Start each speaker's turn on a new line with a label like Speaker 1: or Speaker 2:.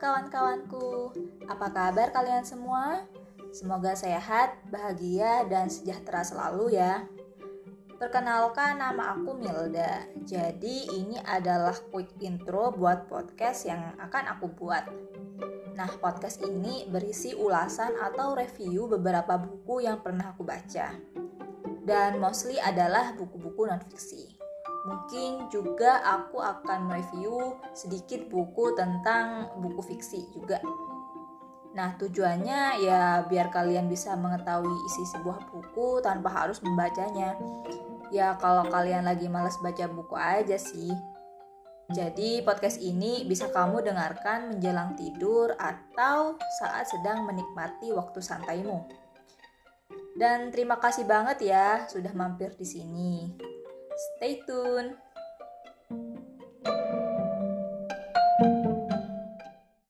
Speaker 1: kawan-kawanku. Apa kabar kalian semua? Semoga sehat, bahagia, dan sejahtera selalu ya. Perkenalkan nama aku Milda. Jadi ini adalah quick intro buat podcast yang akan aku buat. Nah, podcast ini berisi ulasan atau review beberapa buku yang pernah aku baca. Dan mostly adalah buku-buku non-fiksi. Mungkin juga aku akan mereview sedikit buku tentang buku fiksi juga. Nah, tujuannya ya biar kalian bisa mengetahui isi sebuah buku tanpa harus membacanya. Ya, kalau kalian lagi males baca buku aja sih. Jadi, podcast ini bisa kamu dengarkan menjelang tidur atau saat sedang menikmati waktu santaimu. Dan terima kasih banget ya sudah mampir di sini. Stay tune.